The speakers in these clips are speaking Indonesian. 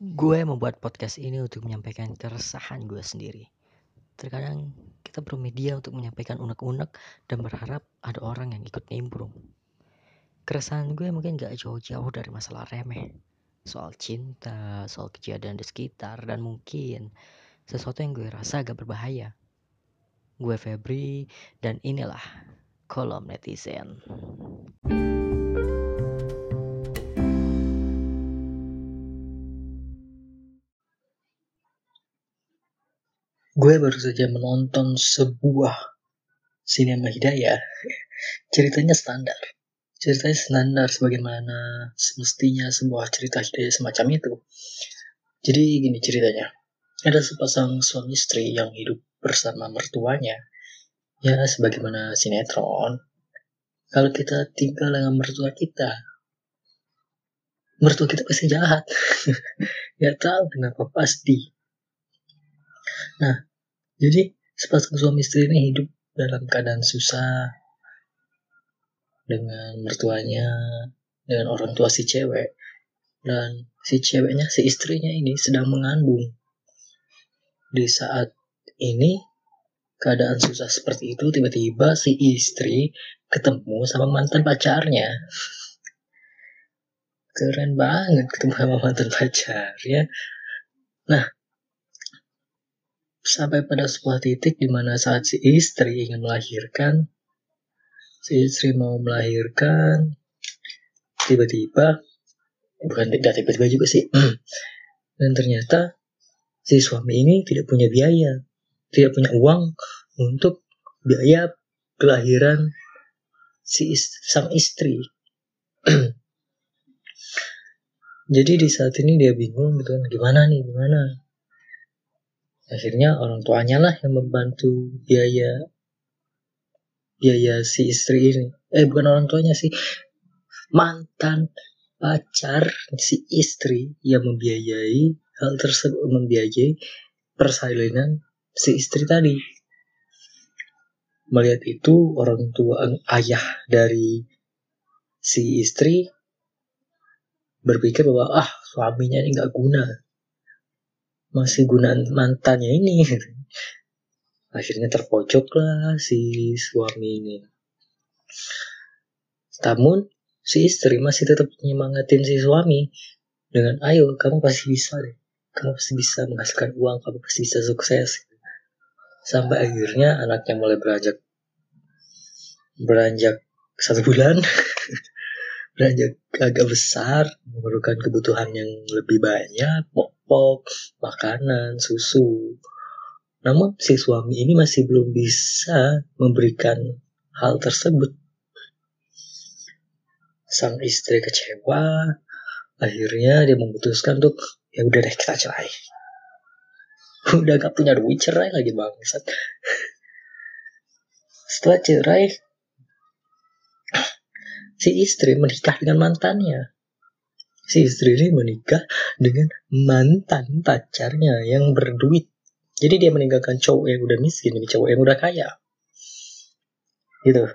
Gue membuat podcast ini untuk menyampaikan keresahan gue sendiri. Terkadang kita perlu media untuk menyampaikan unek-unek dan berharap ada orang yang ikut nimbrung. Keresahan gue mungkin gak jauh-jauh dari masalah remeh. Soal cinta, soal kejadian di sekitar, dan mungkin sesuatu yang gue rasa agak berbahaya. Gue Febri, dan inilah kolom netizen. Gue baru saja menonton sebuah sinema hidayah. Ceritanya standar. Ceritanya standar sebagaimana semestinya sebuah cerita hidayah semacam itu. Jadi gini ceritanya. Ada sepasang suami istri yang hidup bersama mertuanya. Ya sebagaimana sinetron. Kalau kita tinggal dengan mertua kita, mertua kita pasti jahat. ya tahu kenapa pasti. Nah, jadi sepasang suami istri ini hidup dalam keadaan susah dengan mertuanya, dengan orang tua si cewek. Dan si ceweknya, si istrinya ini sedang mengandung. Di saat ini keadaan susah seperti itu tiba-tiba si istri ketemu sama mantan pacarnya. Keren banget ketemu sama mantan pacarnya. Nah, sampai pada sebuah titik di mana saat si istri ingin melahirkan, si istri mau melahirkan, tiba-tiba, bukan tidak tiba-tiba juga sih, dan ternyata si suami ini tidak punya biaya, tidak punya uang untuk biaya kelahiran si ist sang istri. Jadi di saat ini dia bingung gitu kan, gimana nih, gimana? Akhirnya orang tuanya lah yang membantu biaya biaya si istri ini. Eh bukan orang tuanya sih. Mantan pacar si istri yang membiayai hal tersebut membiayai persalinan si istri tadi. Melihat itu orang tua ayah dari si istri berpikir bahwa ah suaminya ini nggak guna masih gunaan mantannya ini. Akhirnya terpojok lah si suami ini. Namun si istri masih tetap menyemangatin si suami dengan ayo kamu pasti bisa deh. Kamu pasti bisa menghasilkan uang kamu pasti bisa sukses. Sampai akhirnya anaknya mulai beranjak beranjak satu bulan. Beranjak agak besar memerlukan kebutuhan yang lebih banyak popok, makanan, susu. Namun si suami ini masih belum bisa memberikan hal tersebut. Sang istri kecewa, akhirnya dia memutuskan untuk ya udah deh kita cerai. Udah gak punya duit cerai lagi bangsat. Setelah cerai, si istri menikah dengan mantannya si istri ini menikah dengan mantan pacarnya yang berduit. Jadi dia meninggalkan cowok yang udah miskin ini cowok yang udah kaya. Gitu.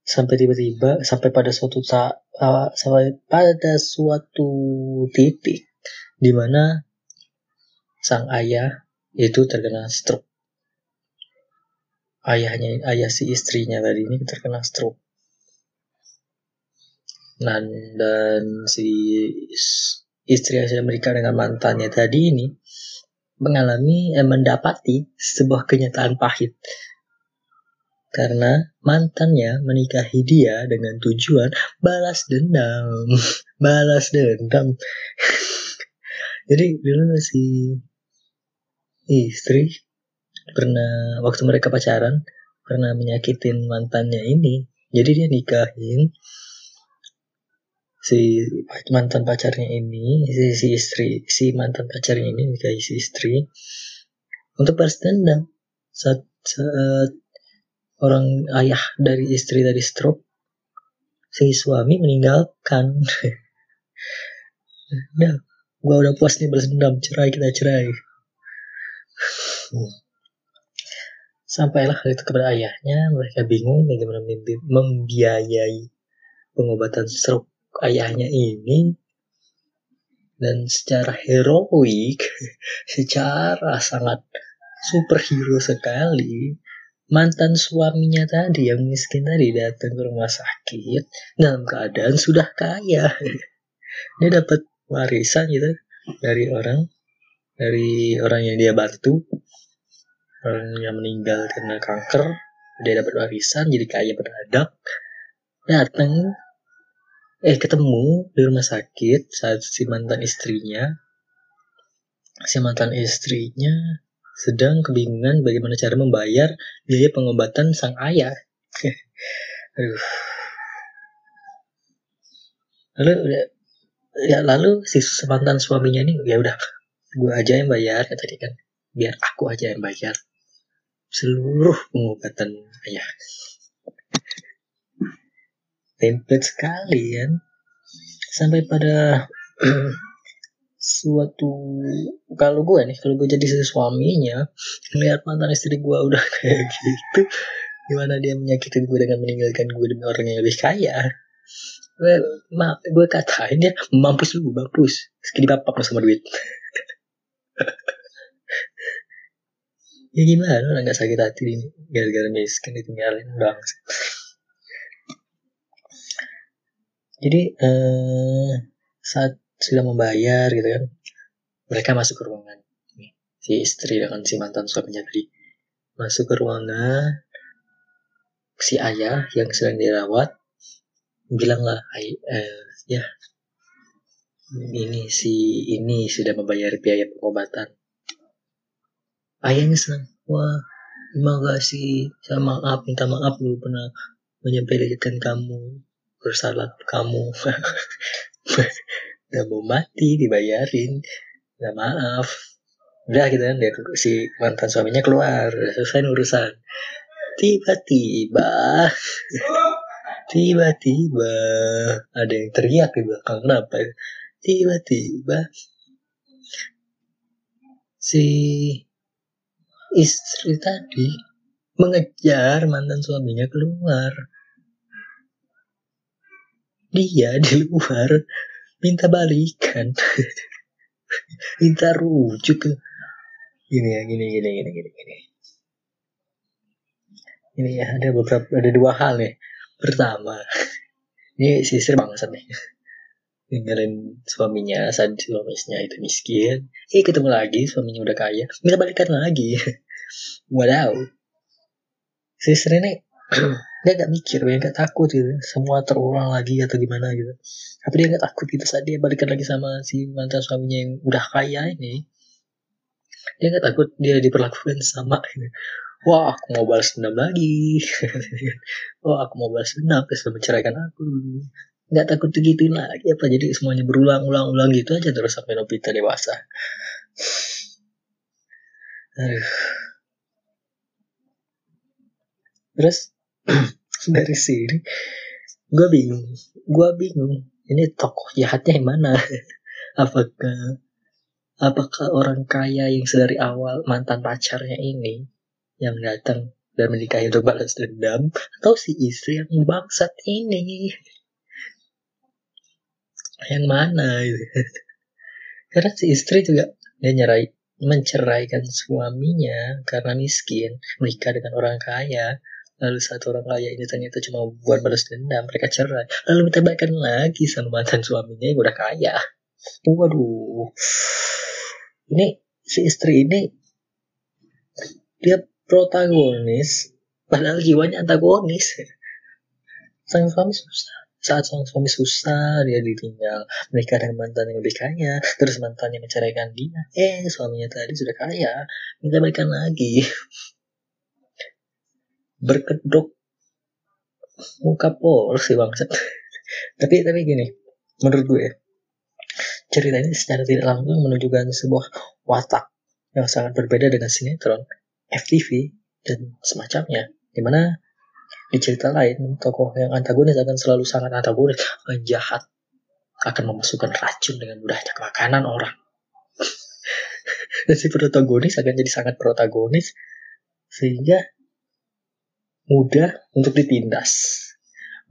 Sampai tiba-tiba sampai pada suatu saat uh, sampai pada suatu titik di mana sang ayah itu terkena stroke. Ayahnya ayah si istrinya tadi ini terkena stroke dan dan si istri sudah menikah dengan mantannya tadi ini mengalami eh, mendapati sebuah kenyataan pahit. Karena mantannya menikahi dia dengan tujuan balas dendam. Balas dendam. Jadi dulu si istri pernah waktu mereka pacaran pernah menyakitin mantannya ini. Jadi dia nikahin si mantan pacarnya ini si, si istri si mantan pacarnya ini nikahi si istri untuk balas dendam. Saat, saat orang ayah dari istri dari stroke si suami meninggalkan. Nah gua udah puas nih balas dendam cerai kita cerai. Sampailah itu kepada ayahnya mereka bingung bagaimana membiayai pengobatan stroke ayahnya ini. Dan secara heroik, secara sangat superhero sekali, mantan suaminya tadi yang miskin tadi datang ke rumah sakit dalam keadaan sudah kaya. Dia dapat warisan gitu dari orang dari orang yang dia bantu. Orang yang meninggal karena kanker dia dapat warisan jadi kaya mendadak datang eh ketemu di rumah sakit saat si mantan istrinya si mantan istrinya sedang kebingungan bagaimana cara membayar biaya pengobatan sang ayah. Aduh. Lalu ya lalu si mantan suaminya ini ya udah gue aja yang bayar kata dia kan biar aku aja yang bayar seluruh pengobatan ayah template sekali kan sampai pada suatu kalau gue nih kalau gue jadi suaminya melihat mantan istri gue udah kayak gitu gimana dia menyakitin gue dengan meninggalkan gue demi orang yang lebih kaya? Gue, ma, gue katain dia mampus lu mampus. Sekali bapak sama duit. Ya gimana orang nggak sakit hati ini gara-gara miskin ditinggalin bang jadi eh, saat sudah membayar gitu kan mereka masuk ke ruangan si istri dengan si mantan suaminya tadi masuk ke ruangan si ayah yang sedang dirawat bilang lah eh, ya ini si ini sudah membayar biaya pengobatan. Ayahnya senang. Wah, terima kasih. Saya maaf, minta maaf dulu pernah menyepelekan kamu. Bersalah kamu. Udah mau mati, dibayarin. Udah maaf. Udah gitu kan, dia, si mantan suaminya keluar. Selesai urusan. Tiba-tiba tiba-tiba ada yang teriak di belakang kenapa tiba-tiba si istri tadi mengejar mantan suaminya keluar. Dia di luar minta balikan. minta rujuk. Gini ya, gini, gini, gini, gini, gini. Ini ya, ada beberapa, ada dua hal nih. Pertama, ini si istri bangsat nih ninggalin suaminya saat suaminya itu miskin eh ketemu lagi suaminya udah kaya minta balikan lagi wadaw si istri ini dia gak mikir dia gak takut gitu. Semua terulang lagi atau gimana gitu. Tapi dia gak takut gitu. Saat dia balikan lagi sama si mantan suaminya yang udah kaya ini dia gak takut dia diperlakukan sama gitu. Wah, aku mau balas dendam lagi. Wah, aku mau balas dendam. Dia menceraikan aku. Nggak takut gitu lagi apa. Jadi semuanya berulang-ulang-ulang gitu aja terus sampai Nobita dewasa. Terus dari sini gue bingung gue bingung ini tokoh jahatnya yang mana apakah apakah orang kaya yang sedari awal mantan pacarnya ini yang datang dan menikahi untuk balas dendam atau si istri yang bangsat ini yang mana. Karena si istri juga dia nyerai menceraikan suaminya karena miskin, menikah dengan orang kaya. Lalu satu orang kaya ini ternyata cuma buat balas dendam, mereka cerai. Lalu minta baikan lagi sama mantan suaminya yang udah kaya. Waduh. Ini si istri ini dia protagonis padahal jiwanya antagonis. Sang suami susah saat sang suami susah dia ditinggal menikah dengan mantan yang lebih kaya terus mantannya menceraikan dia eh suaminya tadi sudah kaya minta baikan lagi berkedok muka pol si bangsat tapi tapi gini menurut gue cerita ini secara tidak langsung menunjukkan sebuah watak yang sangat berbeda dengan sinetron FTV dan semacamnya di mana di cerita lain, tokoh yang antagonis akan selalu sangat antagonis, jahat, akan memasukkan racun dengan mudahnya ke makanan orang. Dan si protagonis akan jadi sangat protagonis, sehingga mudah untuk ditindas.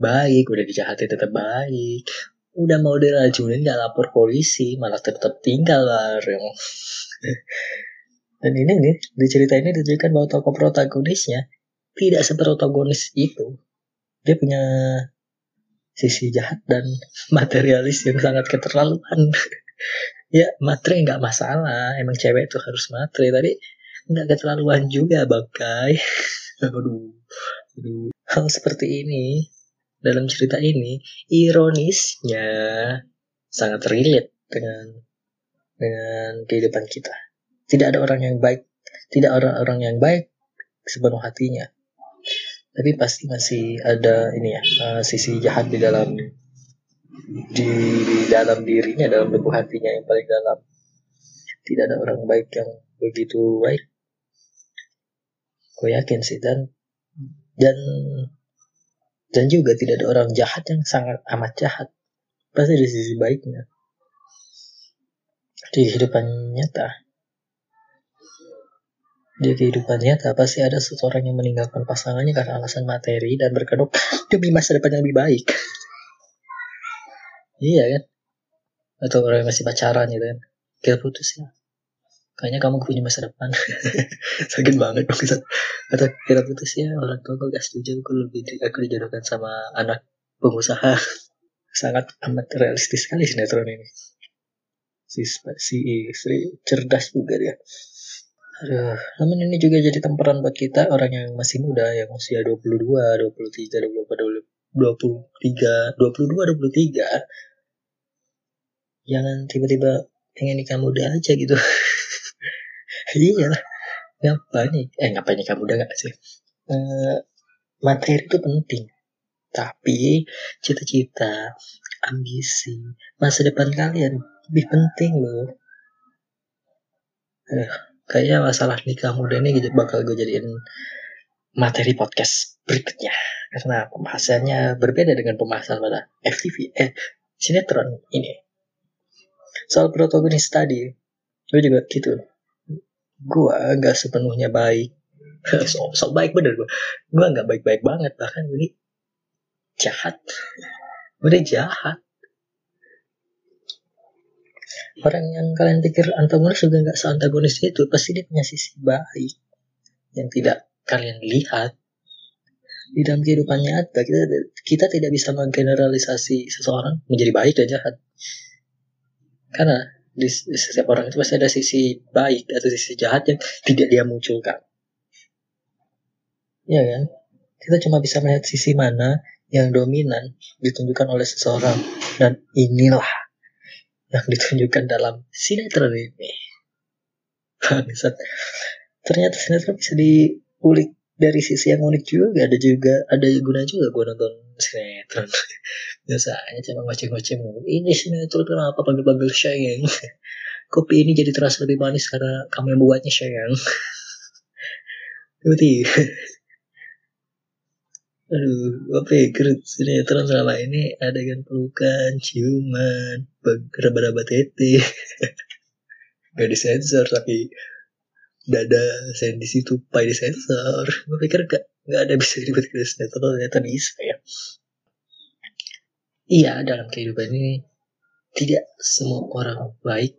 Baik, udah dijahati tetap baik. udah mau diracunin nggak lapor polisi malah tetap tinggal bareng. Dan ini nih di cerita ini ditunjukkan bahwa tokoh protagonisnya tidak seprotagonis itu. Dia punya sisi jahat dan materialis yang sangat keterlaluan. Ya matre nggak masalah. Emang cewek tuh harus matre. Tadi nggak keterlaluan juga bangkai aduh hal seperti ini dalam cerita ini ironisnya sangat relate dengan dengan kehidupan kita. Tidak ada orang yang baik, tidak orang-orang yang baik sepenuh hatinya. Tapi pasti masih ada ini ya uh, sisi jahat di dalam di, di dalam dirinya, dalam lubuk hatinya yang paling dalam. Tidak ada orang baik yang begitu baik. Gue yakin sih dan dan dan juga tidak ada orang jahat yang sangat amat jahat. Pasti ada sisi baiknya. Di kehidupan nyata. Di kehidupan nyata pasti ada seseorang yang meninggalkan pasangannya karena alasan materi dan berkedok demi masa depan yang lebih baik. iya kan? Atau orang yang masih pacaran gitu kan. Kita putus ya kayaknya kamu punya masa depan. Sakit banget. Dong atau kita putus ya orang tua gue gak setuju aku lebih di, aku dijodohkan sama anak pengusaha. Sangat amat realistis sekali sinetron ini. Si si istri cerdas juga dia. Aduh, namun ini juga jadi temperan buat kita orang yang masih muda yang usia 22, 23, 24, 23, 22, 23 jangan tiba-tiba pengen nikah muda aja gitu iya. Lah ngapain nih eh ngapain nih kamu udah gak sih? Uh, materi itu penting. Tapi cita-cita ambisi masa depan kalian lebih penting loh uh, kayaknya masalah nikah muda ini bakal gue jadiin materi podcast berikutnya. Karena pembahasannya berbeda dengan pembahasan pada FTV eh sinetron ini. Soal protagonis tadi gue juga gitu gue nggak sepenuhnya baik. So, so baik bener gue gue nggak baik baik banget bahkan ini jahat. Udah jahat. Orang yang kalian pikir antagonis juga nggak seantagonis itu pasti dia punya sisi baik yang tidak kalian lihat. Di dalam kehidupan nyata kita kita tidak bisa menggeneralisasi seseorang menjadi baik dan jahat. Karena di, setiap orang itu pasti ada sisi baik atau sisi jahat yang tidak dia munculkan. Ya kan? Kita cuma bisa melihat sisi mana yang dominan ditunjukkan oleh seseorang dan inilah yang ditunjukkan dalam sinetron ini. Ternyata sinetron bisa diulik dari sisi yang unik juga ada juga ada guna juga gue nonton sinetron. Biasanya cuma ngoceh-ngoceh ini sinetron kenapa panggil-panggil sayang kopi ini jadi terasa lebih manis karena kamu yang buatnya sayang berarti aduh gue pikir sinetron selama ini adegan pelukan ciuman raba-raba tete. Gak disensor tapi dada saya di situ pai di sensor. Gue pikir gak nggak ada bisa ribet ke sinetron ternyata bisa ya. Iya dalam kehidupan ini tidak semua orang baik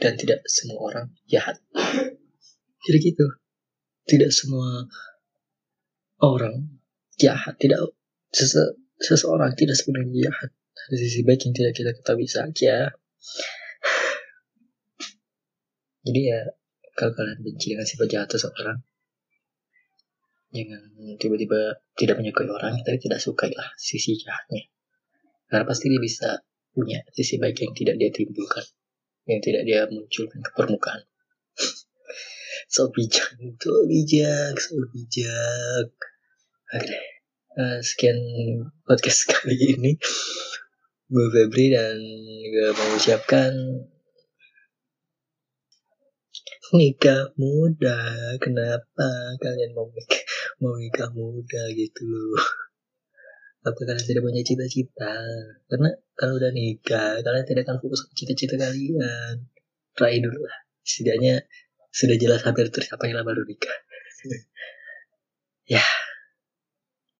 dan tidak semua orang jahat. Jadi gitu. Tidak semua orang jahat. Tidak sese, seseorang tidak sebenarnya jahat. Ada sisi baik yang tidak kita ketahui saja. Jadi ya kalau kalian benci dengan sifat jahat seseorang. Jangan tiba-tiba tidak menyukai orang tapi tidak sukai lah sisi jahatnya. Karena pasti dia bisa punya sisi baik yang tidak dia timbulkan yang tidak dia munculkan ke permukaan. So bijak so bijak so bijak. Oke uh, sekian podcast kali ini. Gue Febri dan gue mau ucapkan nikah muda. Kenapa kalian mau nikah mau nikah muda gitu loh? Apa kalian tidak punya cita-cita? Karena kalau udah nikah kalian tidak akan fokus ke cita-cita kalian. Try dulu lah. Setidaknya sudah jelas hampir tercapai lah baru nikah. Ya